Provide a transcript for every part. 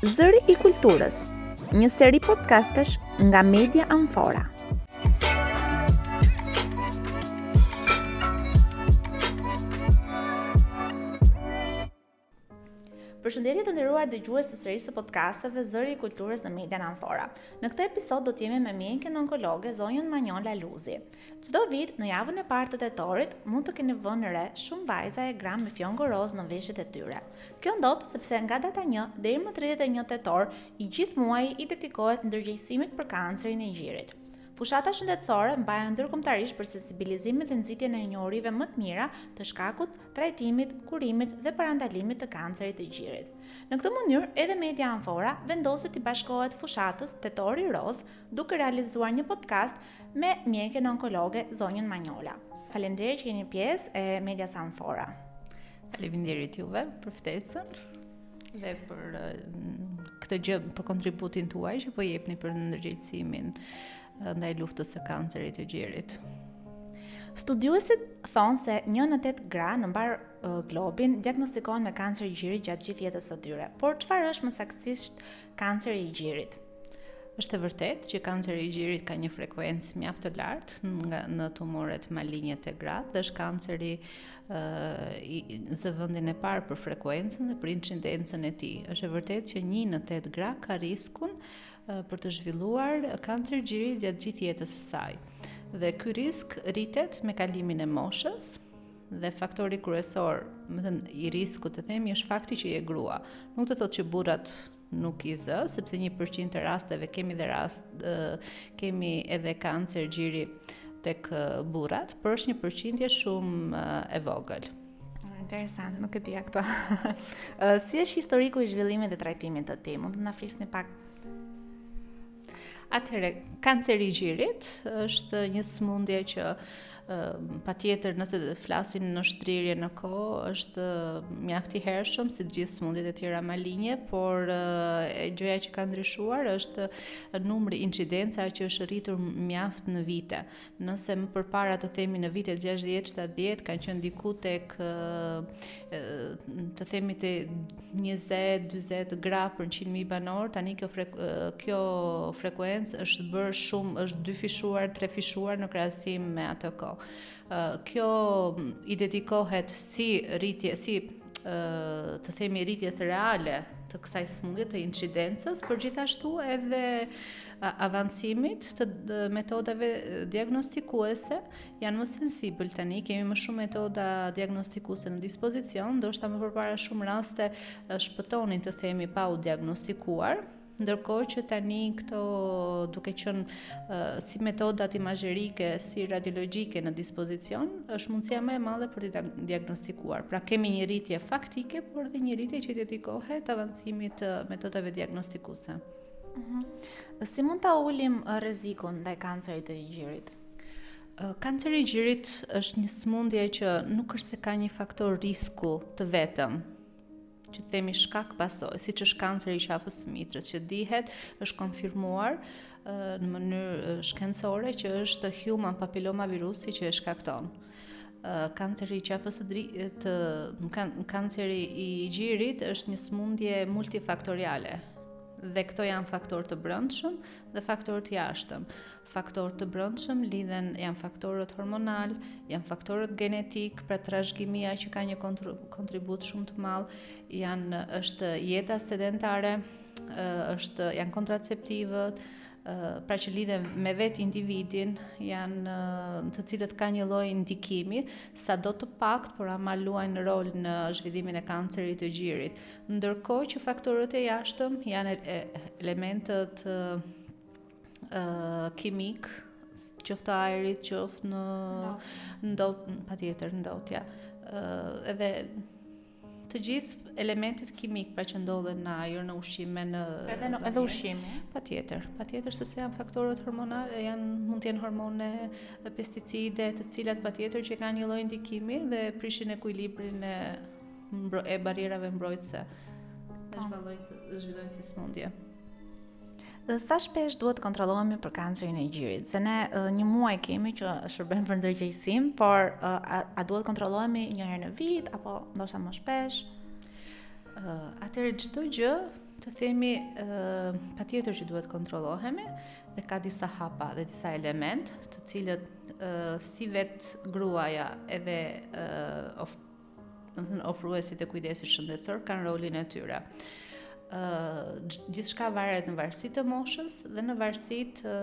Zëri i Kulturës, një seri podcastesh nga Media Amfora. Përshëndetje të nderuar dëgjues të serisë së podcasteve Zëri i Kulturës në Media Amfora. Në këtë episod do të jemi me mjeken onkologe zonjën Manjola Luzi. Çdo vit, në javën e parë të tetorit, mund të keni vënë re shumë vajza e gra me fjongo rozë në veshjet e tyre. Kjo ndodh sepse nga data një deri më tridhjetë e një tetor, i gjithë muaji i dedikohet ndërgjegjësimit për kancerin e gjirit. Fushatat shëndetësore mbahen ndërkombëtarisht për sensibilizimin dhe nxitjen e njohurive më të mira të shkakut, trajtimit, kurimit dhe parandalimit të kancerit të gjirit. Në këtë mënyrë, edhe Media Amfora vendosi t'i bashkohet fushatës Tetori Rozë, duke realizuar një podcast me mjeken onkologe zonjën Manjola. Faleminderit që jeni pjesë e Medias Amfora. Faleminderit juve për ftesën dhe për këtë gjë për kontributin tuaj që po jepni për ndërgjegjësimin ndaj luftës së kancerit të gjirit. Studiuesit thonë se një në tetë gra në mbarë globin diagnostikohen me kancer gjiri gjatë gjithë jetës së tyre. Por çfarë është më saktësisht Kanceri i gjirit. Është e vërtetë që kanceri i gjirit ka një frekuencë mjaft të lartë nga në tumoret malinje te gratë dhe është kanceri ë uh, zë vendin e parë për frekuencën dhe për incidencën e tij. Është e vërtetë që 1 në 8 gra ka riskun uh, për të zhvilluar kancer gjiri gjatë gjithë jetës së saj. Dhe ky risk rritet me kalimin e moshës, dhe faktori kryesor, me thënë, i riskut të themi, është fakti që je grua. Nuk do të thotë që burrat nuk i zë, sepse një përqind të rasteve kemi dhe rast, kemi edhe kancer gjiri tek burrat, por është një përqindje shumë e vogël. Interesant, nuk e dija këtë. Si është historiku i zhvillimit dhe trajtimit të tij? Mund të na flisni pak? Atëherë, kanceri i gjirit është një sëmundje që uh, Patjetër, nëse do flasim në shtrirje në kohë, është mjaft i hershëm, si të gjithë sëmundjet e tjera malinje, por gjëja që ka ndryshuar është numri incidenca që është rritur mjaft në vite. Nëse më përpara të themi në vitet 60-70, kanë qenë diku tek të themi te 20, 20 gra për 100.000 banorë, tani kjo, frek, kjo frekuencë është bërë shumë, është dyfishuar, trefishuar në krahasim me atë kohë. Kjo i dedikohet si rritje, si të themi rritjes reale të kësaj sëmundje të incidencës, por gjithashtu edhe avancimit të metodave diagnostikuese janë më sensibël tani, kemi më shumë metoda diagnostikuse në dispozicion, ndoshta më përpara shumë raste shpëtonin të themi pa u diagnostikuar, ndërkohë që tani këto duke qenë uh, si metodat imazherike, si radiologjike në dispozicion, është mundësia më e madhe për t'i diagnostikuar. Pra kemi një rritje faktike, por dhe një rritje që i dedikohet avancimit të metodave diagnostikuese. Uh mhm. -huh. Si mund ta ulim rrezikun ndaj kancerit të gjirit? Kanceri i gjirit është një sëmundje që nuk është se ka një faktor risku të vetëm, që themi shkak pasoj, siç është kanceri i qafës së mitrës, që dihet, është konfirmuar në mënyrë shkencore që është human papilloma virusi që e shkakton. Kanceri i qafës së dritë, të, kanceri i gjirit është një sëmundje multifaktoriale, dhe këto janë faktor të brendshëm dhe faktor të jashtëm. Faktorët e brendshëm lidhen janë faktorët hormonal, janë faktorët gjenetikë, pra trashëgimia që ka një kontribut shumë të madh, janë është jeta sedentare, është janë kontraceptivët, pra që lidhen me vetë individin, janë të cilët ka një lloj ndikimi, sado të pakët, por ama luajnë rol në zhvillimin e kancerit të gjirit. Ndërkohë që faktorët e jashtëm janë elementët kimik, qoftë të ajrit, qoftë në ndot, patjetër ndotja. ë edhe të gjithë elementet kimik pra që ndodhen në ajër, në ushqime, në edhe në edhe ushqime. Patjetër, patjetër sepse janë faktorët hormonalë, janë mund të jenë hormone, pesticide, të cilat patjetër që kanë një lloj ndikimi dhe prishin ekuilibrin e mbro, e barrierave mbrojtëse. Dhe po. zhvillojnë zhvillojnë si sëmundje. Sa shpesh duhet të kontrollohemi për kancerin e gjirit? Se ne një muaj kemi që shërben për ndërgjegjësim, por a, a duhet të kontrollohemi një herë në vit apo ndoshta më shpesh? Uh, atëherë çdo gjë të themi uh, patjetër që duhet të kontrollohemi dhe ka disa hapa dhe disa element të cilët uh, si vetë gruaja edhe uh, of, do të thënë ofruesit e kujdesit shëndetësor kanë rolin e tyre gjithçka varet në varësi të moshës dhe në varësi të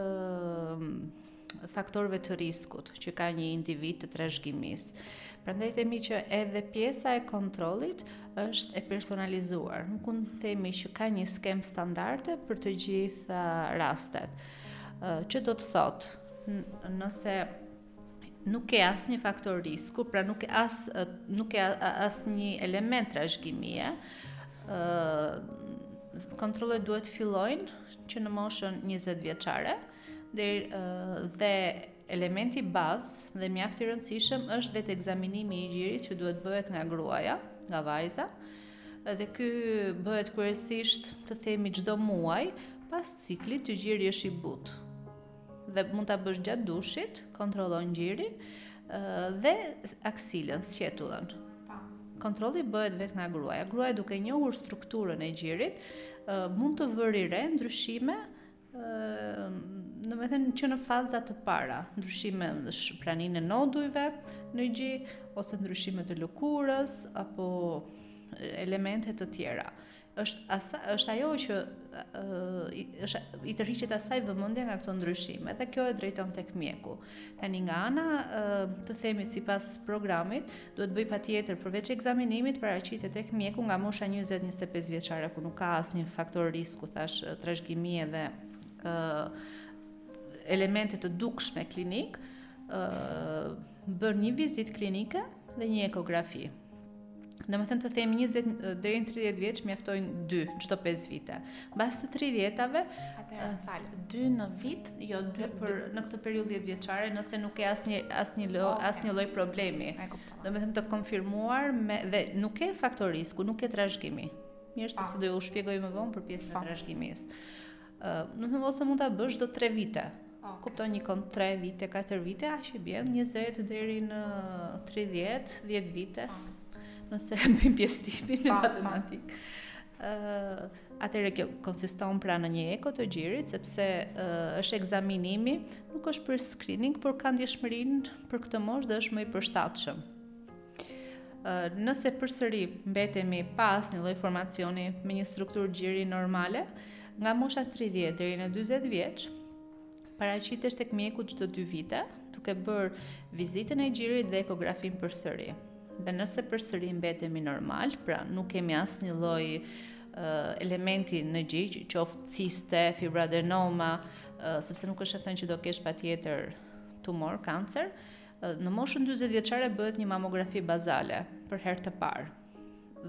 faktorëve të riskut që ka një individ të trashëgimisë. Prandaj themi që edhe pjesa e kontrollit është e personalizuar. Nuk mund të themi që ka një skemë standarde për të gjitha rastet. Që do të thotë, nëse nuk ke asnjë faktor risku, pra nuk ke as nuk ke asnjë element trashëgimie, kontrollet duhet të fillojnë që në moshën 20 vjeçare dhe dhe elementi bazë dhe mjaft i rëndësishëm është vetë ekzaminimi i gjirit që duhet bëhet nga gruaja, nga vajza. Dhe ky bëhet kryesisht të themi çdo muaj pas ciklit që gjiri është i butë. dhe mund ta bësh gjatë dushit, kontrollon gjirin dhe aksilën, sqetullën. Kontrolli bëhet vetë nga gruaja. Gruaja duke njohur strukturën e gjirit, mund të vëri re ndryshime domethënë që në faza të para, ndryshime në praninë e nodujve në gji, ose ndryshime të lëkurës, apo elemente të tjera. është asa, është ajo që është i tërhiqet asaj vëmendja nga këto ndryshime dhe kjo e drejton tek mjeku. Tani nga ana të themi sipas programit, duhet të bëjë patjetër përveç ekzaminimit paraqitet tek mjeku nga mosha 20-25 vjeçare ku nuk ka asnjë faktor risku thashë trashëgimi edhe elemente të dukshme klinik, bën një vizitë klinike dhe një ekografi. Domethënë të themi 20 deri në 30 vjeç mjaftojnë 2 çdo 5 vite. Mbas të 30-tave, atëherë uh, më fal, 2 në vit, jo 2 për në këtë periudhë 10 vjeçare, nëse nuk ke asnjë asnjë lloj okay. asnjë lloj problemi. Domethënë të konfirmuar me dhe nuk ke faktor risku, nuk ke trashëgimi. Mirë, sepse do ju shpjegoj më vonë për pjesën e trashëgimisë. Uh, nuk mendon se mund ta bësh çdo 3 vite. Okay. Kupton një kontroll 3 vite, 4 vite, aq i bie 20 deri në 30, 10 vite. Nëse e bëjmë pjesëtimin në matematikë. Ëh, uh, atëherë kjo konsiston pra në një eko të gjirit sepse uh, është ekzaminimi, nuk është për screening, por ka ndjeshmërinë për këtë moshë dhe është më i përshtatshëm. Nëse përsëri mbetemi pa asnjë lloj formacioni me një strukturë gjiri normale, nga mosha 30 deri në 40 vjeç, paraqitesh tek mjeku çdo 2 vite, duke bërë vizitën e gjirit dhe ekografinë përsëri. Dhe nëse përsëri mbetemi normal, pra nuk kemi asnjë lloj elementi në gji, qoftë ciste, fibroadenoma, sepse nuk është e thënë që do kesh patjetër tumor, kancer, Në moshën 40 vjeçare bëhet një mamografi bazale për herë të parë.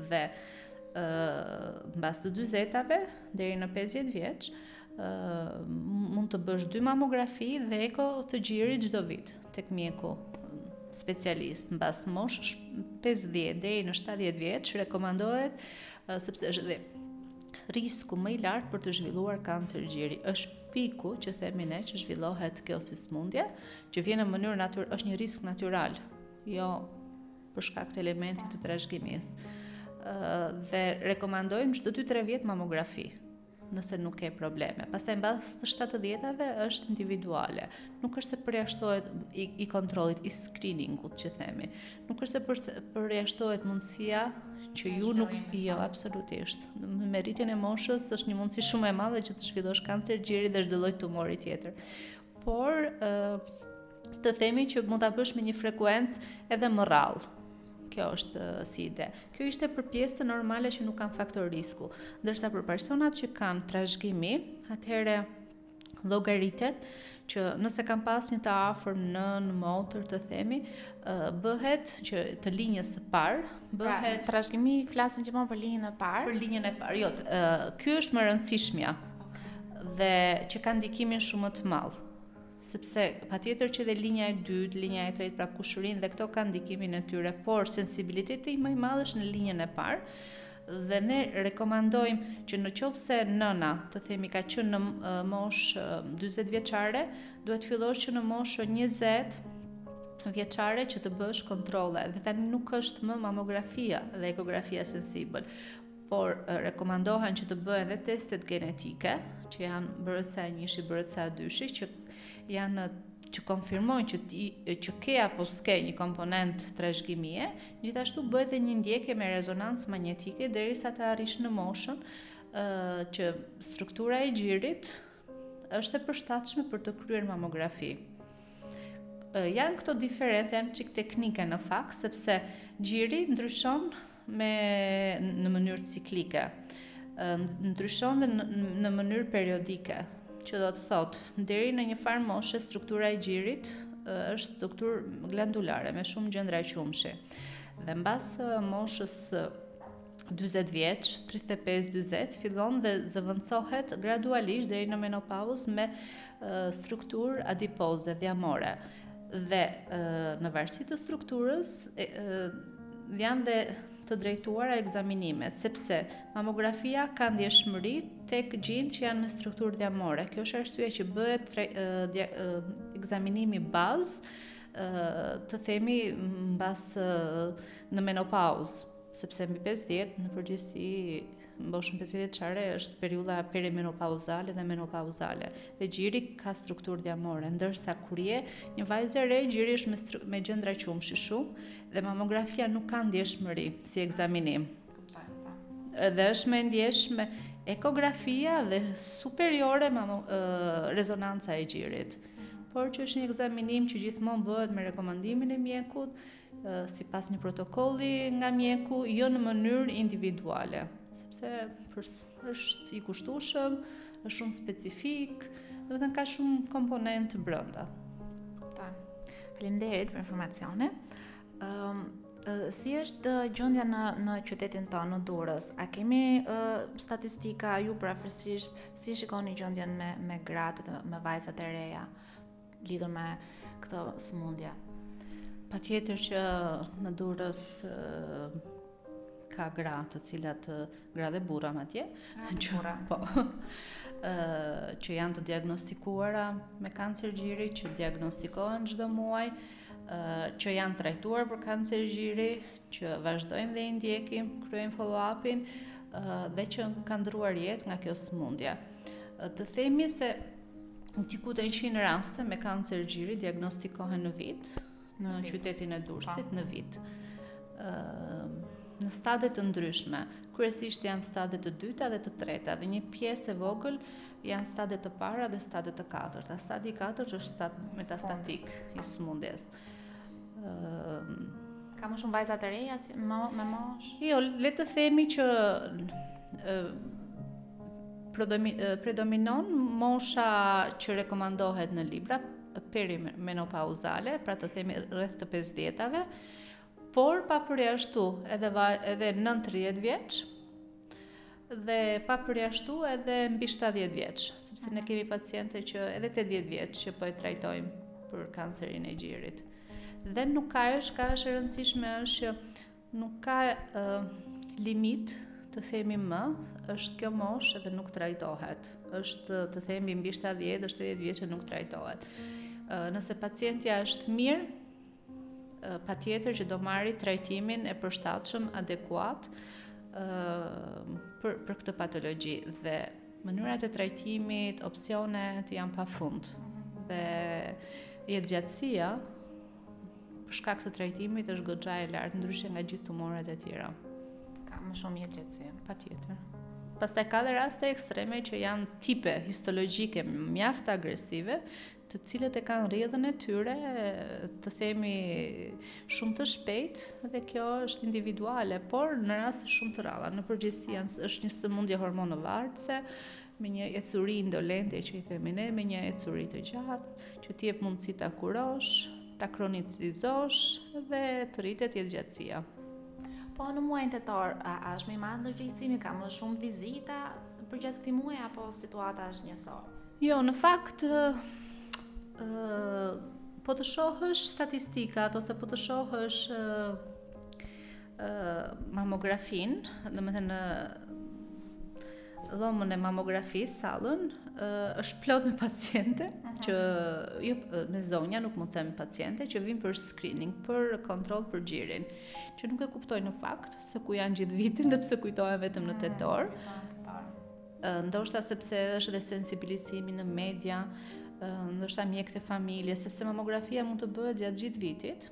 Dhe ë mbas të 40-tave deri në 50 vjeç, ë mund të bësh dy mamografi dhe eko të gjirit çdo vit tek mjeku specialist mbas moshës 50 deri në 70 vjeç rekomandohet sepse është dhe risku më i lartë për të zhvilluar kancer gjiri është piku që themi ne që zhvillohet kjo si sëmundje Që vjen në mënyrë natyrale është një risk natyral, jo për shkak të elementit të trashëgimisë. Dhe rekomandojmë çdo 2-3 vjet mamografi nëse nuk ke probleme. Pastaj mbas të 70-tave është individuale. Nuk është se përjashtohet i, i kontrollit, i screeningut që themi. Nuk është se për, përjashtohet mundësia që ju nuk jo absolutisht. Me rritjen e moshës është një mundësi shumë e madhe që të zhvillosh kancer gjiri dhe çdo lloj tumori tjetër. por të themi që mund ta bësh me një frekuencë edhe më të rrallë. Kjo është si ide. Kjo ishte për pjesën normale që nuk kanë faktor risku, ndërsa për personat që kanë trashëgimi, atëherë llogaritet që nëse kanë pas një të afërm nënë motër të themi, bëhet që të linjës së parë, pra, bëhet pra, trashëgimi flasim gjithmonë për linjën e parë. Për linjën e parë. Jo, ky është më rëndësishmja. dhe që ka ndikimin shumë më të madh sepse patjetër që dhe linja e dytë, linja e tretë pra kushërinj dhe këto kanë ndikimin e tyre, por sensibiliteti më i madh është në linjën e parë, dhe ne rekomandojmë që në qoftë se nëna, të themi ka qenë në moshë 40 vjeçare, duhet fillosh që në moshë 20 vjeçare që të bësh kontrolle, dhe tani nuk është më mamografia dhe ekografia sensibël, por rekomandohen që të bëhen dhe testet genetike, që janë BRCA njëshi, BRCA dyshi, që janë që konfirmojnë që ti që ke apo s'ke një komponent trashëgimie, gjithashtu bëhet edhe një ndjekje me rezonancë magnetike derisa të arrish në moshën ë që struktura e gjirit është e përshtatshme për të kryer mamografi. Ë janë këto diferenca janë çik teknike në fakt sepse gjiri ndryshon me në mënyrë ciklike. Ndryshon dhe në mënyrë periodike, që do të thotë, deri në një farë moshe struktura e gjirit është strukturë glandulare me shumë gjëndra qumështi. Dhe mbas moshës 40 vjeç, 35-40, fillon dhe zëvendësohet gradualisht deri në menopauzë me strukturë adipoze, dhjamore. Dhe në varësi të strukturës janë dhe të drejtuara ekzaminimet, sepse mamografia ka ndjeshmëri tek gjinjtë që janë me strukturë dhjamore. Kjo është arsyeja që bëhet e, ekzaminimi bazë të themi mbas në menopauzë, sepse mbi 50 në përgjithësi Mbi moshën pesëdhjetëvjeçare është periudha perimenopauzale dhe menopauzale dhe gjiri ka strukturë dhjamore, ndërsa kur je një vajzë e re, gjiri është me, me gjëndra qumshi shumë dhe mamografia nuk ka ndjeshmëri si ekzaminim. Po. Dhe është më e ndjeshme ekografia dhe superiore mamo, e, rezonanca e gjirit. Por që është një ekzaminim që gjithmonë bëhet me rekomandimin e mjekut, sipas një protokolli nga mjeku, jo në mënyrë individuale, sepse është i kushtueshëm, është shumë specifik, domethënë ka shumë komponentë brenda. Ta. Faleminderit për informacione. Ëm si është gjendja në në qytetin tonë në Durrës? A kemi uh, statistika ju përafërsisht si shikoni gjendjen me me gratë dhe me vajzat e reja? lidhur me këto sëmundje. Patjetër që në Durrës ka gra të cilat gra dhe burra madje, që, po, që janë të diagnostikuara me kancer gjiri, që diagnostikohen çdo muaj, që janë trajtuar për kancer gjiri, që vazhdojmë dhe i ndjekim, kryejmë follow-upin dhe që kanë ndërruar jetë nga kjo sëmundje. Të themi se diku te njëqind raste me kancer gjiri diagnostikohen në vit, në qytetin e Durrësit në vit. Në stade të ndryshme, kryesisht janë stade të dyta dhe të treta dhe një pjesë e vogël janë stade të para dhe stade të katërta. Stadi i katërt është stad metastatik i sëmundjes. Ka më shumë vajza të reja se më me moshë? Jo, le të themi që ë predominon mosha që rekomandohet në libra perimenopauzale, pra të themi rreth të 50-tave, por pa përjashtu edhe edhe nën 30 vjeç, dhe pa përjashtu edhe mbi 70 vjeç, sepse ne kemi paciente që edhe 80 vjeç që po e trajtojmë për kancerin e gjirit. Dhe nuk ka ë çka është e rëndësishme është që nuk ka uh, limit të themi më, është kjo moshë dhe nuk trajtohet. Është të themi mbi 70, është 80 vjeç që nuk trajtohet. Uh, nëse pacientja është mirë, Patjetër që do marri trajtimin e përshtatshëm adekuat për për këtë patologji dhe mënyrat e trajtimit, opsionet janë pafund. Dhe jetëgjatësia për shkak të trajtimit është goxha e lartë ndryshe nga gjithë tumoret e tjera. Ka më shumë jetëgjatësi. Patjetër. Pastaj ka dhe raste ekstreme që janë tipe histologjike mjaft agresive, të cilat e kanë rrjedhën e tyre, të themi shumë të shpejtë dhe kjo është individuale, por në raste shumë të rralla, në përgjithësi janë është një sëmundje hormonovartëse me një ecuri indolente që i themi ne, me një ecuri të gjatë, që të jep mundësi ta kurosh, ta kronicizosh dhe të rritet jetëgjatësia. Po në muajin tetor, a është më i madh ndërgjegjësimi, ka më shumë vizita përgjatë këtij muaji apo situata është njësoj? Jo, në fakt ë po të shohësh statistikat ose po të shohësh ë mamografinë, domethënë dhomën e mamografisë, sallën, është plot me paciente mhm. që jo me zonja nuk mund të them paciente që vijnë për screening, për kontroll për gjirin, që nuk e kuptoj në fakt se ku janë gjithë vitin dhe pse kujtohen vetëm në tetor. Ndoshta sepse është dhe sensibilizimi në media, ndoshta mjekët e familjes, sepse mamografia mund të bëhet gjatë gjithë vitit,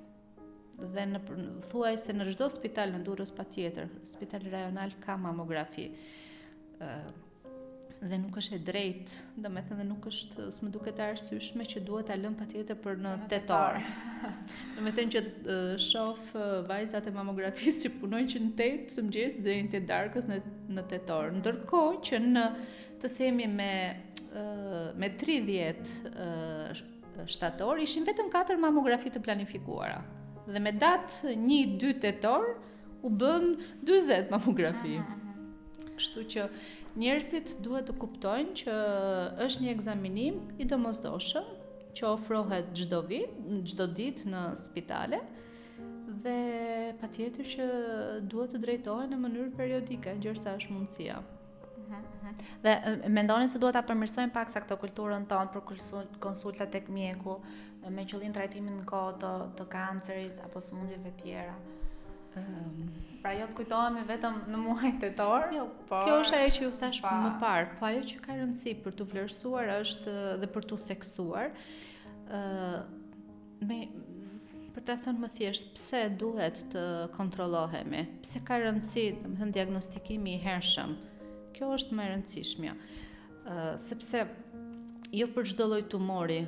dhe në thuajse në çdo spital në Durrës patjetër, spital rajonal ka mamografi. ë dhe nuk është e drejtë, domethënë nuk është, s'më duket e arsyeshme që duhet ta lëmë patjetër për në tetor. domethënë që shof vajzat e mamografisë që punojnë që në 8 të mëngjesit deri në 8 të darkës në në tetor. Ndërkohë që në të themi me me 30 shtator ishin vetëm 4 mamografi të planifikuara. Dhe me datë 1-2 tetor u bënë 40 mamografi. Kështu që njerëzit duhet të kuptojnë që është një ekzaminim i domosdoshëm që ofrohet çdo vit, çdo ditë në spitale. Dhe patjetër që duhet të drejtohen në mënyrë periodike, gjersa është mundësia. Dhe mendoni se duhet ta përmirësojmë paksa këtë kulturën tonë për konsultat tek mjeku me qëllim trajtimin në kohë të, të kancerit apo sëmundjeve të tjera. Um, pra jo të kujtohemi vetëm në muaj tetor, jo, por kjo është ajo që ju thashë pa... më parë, po ajo që ka rëndësi për t'u vlerësuar është dhe për t'u theksuar, ë uh, Me për ta thënë më thjesht, pse duhet të kontrollohemi? Pse ka rëndësi, domethënë diagnostikimi i hershëm? Kjo është më e rëndësishmja. Ë uh, sepse jo për çdo lloj tumori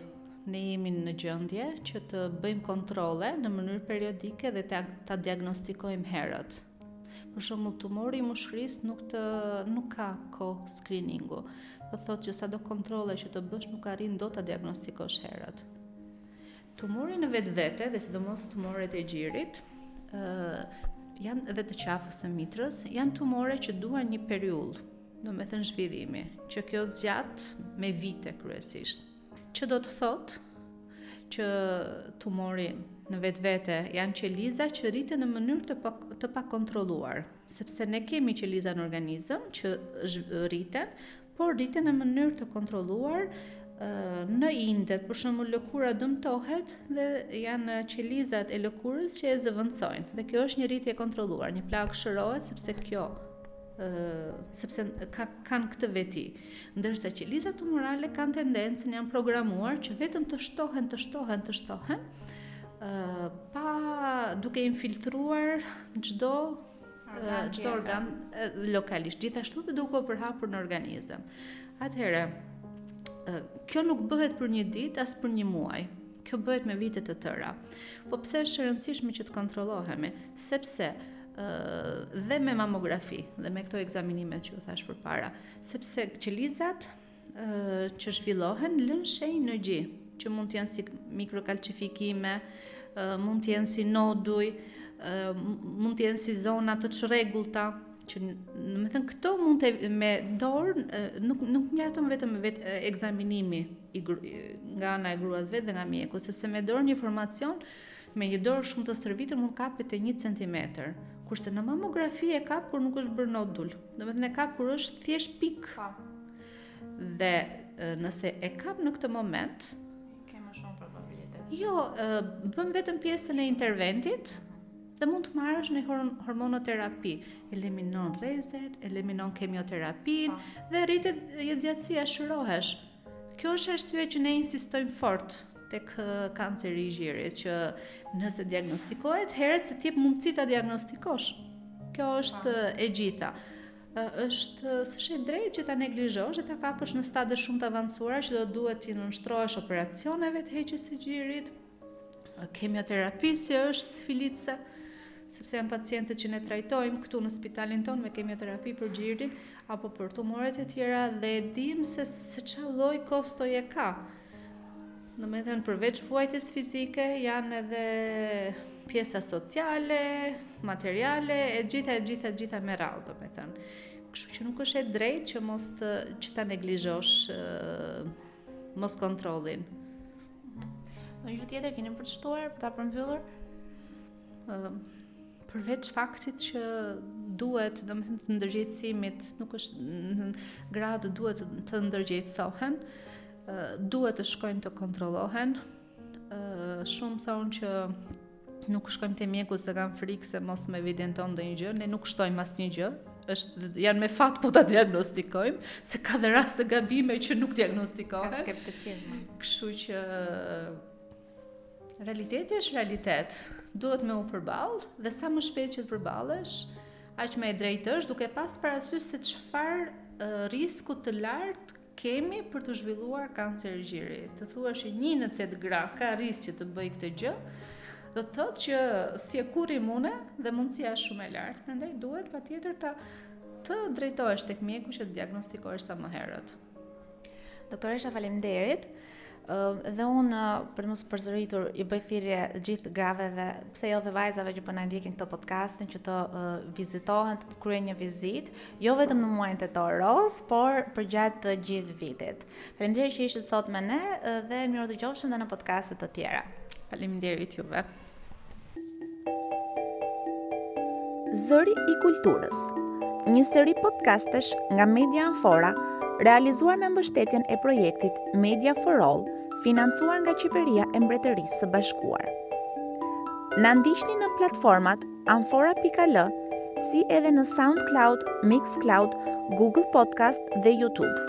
ne jemi në gjendje që të bëjmë kontrolle në mënyrë periodike dhe ta, ta diagnostikojmë herët. Për shembull, tumori i mushkërisë nuk të nuk ka kohë screeningu. Do thotë që sado kontrolle që të bësh nuk arrin dot ta diagnostikosh herët. Tumori në vetvete dhe sidomos tumoret e gjirit, ë janë edhe të qafës së mitrës, janë tumore që duan një periudhë, domethënë zhvillimi, që kjo zgjat me vite kryesisht. Që do të thotë që tumori në vetvete janë qeliza që rriten në mënyrë të, pa, të pakontrolluar, sepse ne kemi qeliza në organizëm që rriten, por rriten në mënyrë të kontrolluar në indet, për shembull lëkura dëmtohet dhe janë qelizat e lëkurës që e zëvendësojnë. Dhe kjo është një rritje e kontrolluar, një plagë shërohet sepse kjo sepse ka, kanë këtë veti. Ndërsa qelizat tumorale kanë tendencën janë programuar që vetëm të shtohen, të shtohen, të shtohen, uh, pa duke infiltruar çdo çdo organ lokalisht, gjithashtu dhe duke u përhapur në organizëm. Atëherë, kjo nuk bëhet për një ditë as për një muaj. Kjo bëhet me vite të tëra. Po pse është e rëndësishme që të kontrollohemi? Sepse dhe me mamografi dhe me këto ekzaminime që ju thashë përpara, sepse qelizat që zhvillohen lënë shenjë në gji, që mund të jenë si mikrokalcifikime, mund të jenë si noduj, mund të jenë si zona të çrregullta, që domethënë këto mund të me dorë nuk nuk mjafton vetëm vetekzaminimi i nga ana e gruas vetë dhe nga mjeku sepse me dorë një formacion Me një dorë shumë të stërvitur mund të kapet te një centimetër, kurse në mamografi e kap kur nuk është bërë nodul. Domethënë e kap kur është thjesht pikë. Po. Dhe nëse e kap në këtë moment, ke më shumë probabilitet. Jo, bën vetëm pjesën e interventit dhe mund të marrësh një hormonoterapi, eliminon rrezet, eliminon kemioterapinë po. dhe rritet jetëgjatësia, shërohesh. Kjo është arsyeja që ne insistojmë fort tek kanceri i gjirit që nëse diagnostikohet, herët se të jep mundësi ta diagnostikosh. Kjo është e gjitha. Është s'është e drejtë që ta neglizhosh dhe ta kapësh në stade shumë të avancuara që do duhet t'i nënshtrohesh operacioneve të heqjes së gjirit, kemioterapisë që është sfilitëse, sepse janë pacientet që ne trajtojmë këtu në spitalin tonë me kemioterapi për gjirin apo për tumoret e tjera dhe e dimë se se çfarë lloj kostoje ka. Domethënë përveç vuajtjes fizike janë edhe pjesa sociale, materiale, e gjitha, e gjitha, e gjitha me radhë, domethënë. Kështu që nuk është e drejtë që mos të, që ta neglizhosh mos kontrollin. Ndonjë gjë tjetër keni për të shtuar për ta përmbyllur? Ëm uh, përveç faktit që duhet, domethënë të ndërgjegjësimit, nuk është gratë duhet të ndërgjegjësohen, uh, duhet të shkojnë të kontrollohen. Ë uh, shumë thonë që nuk shkojmë te mjeku se kam frikë se mos më evidenton ndonjë gjë, ne nuk shtojmë asnjë gjë. Është, janë me fat po ta diagnostikojmë, se ka dhe raste gabime që nuk diagnostikohen. Ka skepticizëm. Kështu që realiteti është realitet. Duhet me u përball dhe sa më shpejt që të përballesh, aq më e drejtë është duke pas parasysh se çfarë risku të lartë Kemi për të zhvilluar kancer gjiri. Të thuash që një në tetë gra ka risk që të bëjë këtë gjë, do të thotë që s'je kurrë imune dhe mundësia është shumë e lartë, prandaj duhet patjetër të, të drejtohesh tek mjeku që të diagnostikohesh sa më herët. Doktoresha, faleminderit. Dhe unë për të mos përsëritur i bëj thirrje gjithë grave dhe pse jo dhe vajzave që po na ndjekin këtë podcastin që të vizitohen, të kryejnë një vizitë, jo vetëm në muajin tetor roz, por përgjatë të gjithë vitit. Faleminderit që ishit sot me ne dhe mirë u dëgjofshim edhe në podcaste të tjera. Faleminderit juve. Zëri i Kulturës, një seri podcastesh nga Media Amfora, realizuar me mbështetjen e projektit Media for All, financuar nga Qeveria e Mbretërisë së Bashkuar. Na ndiqni në platformat amfora.al si edhe në SoundCloud, MixCloud, Google Podcast dhe YouTube.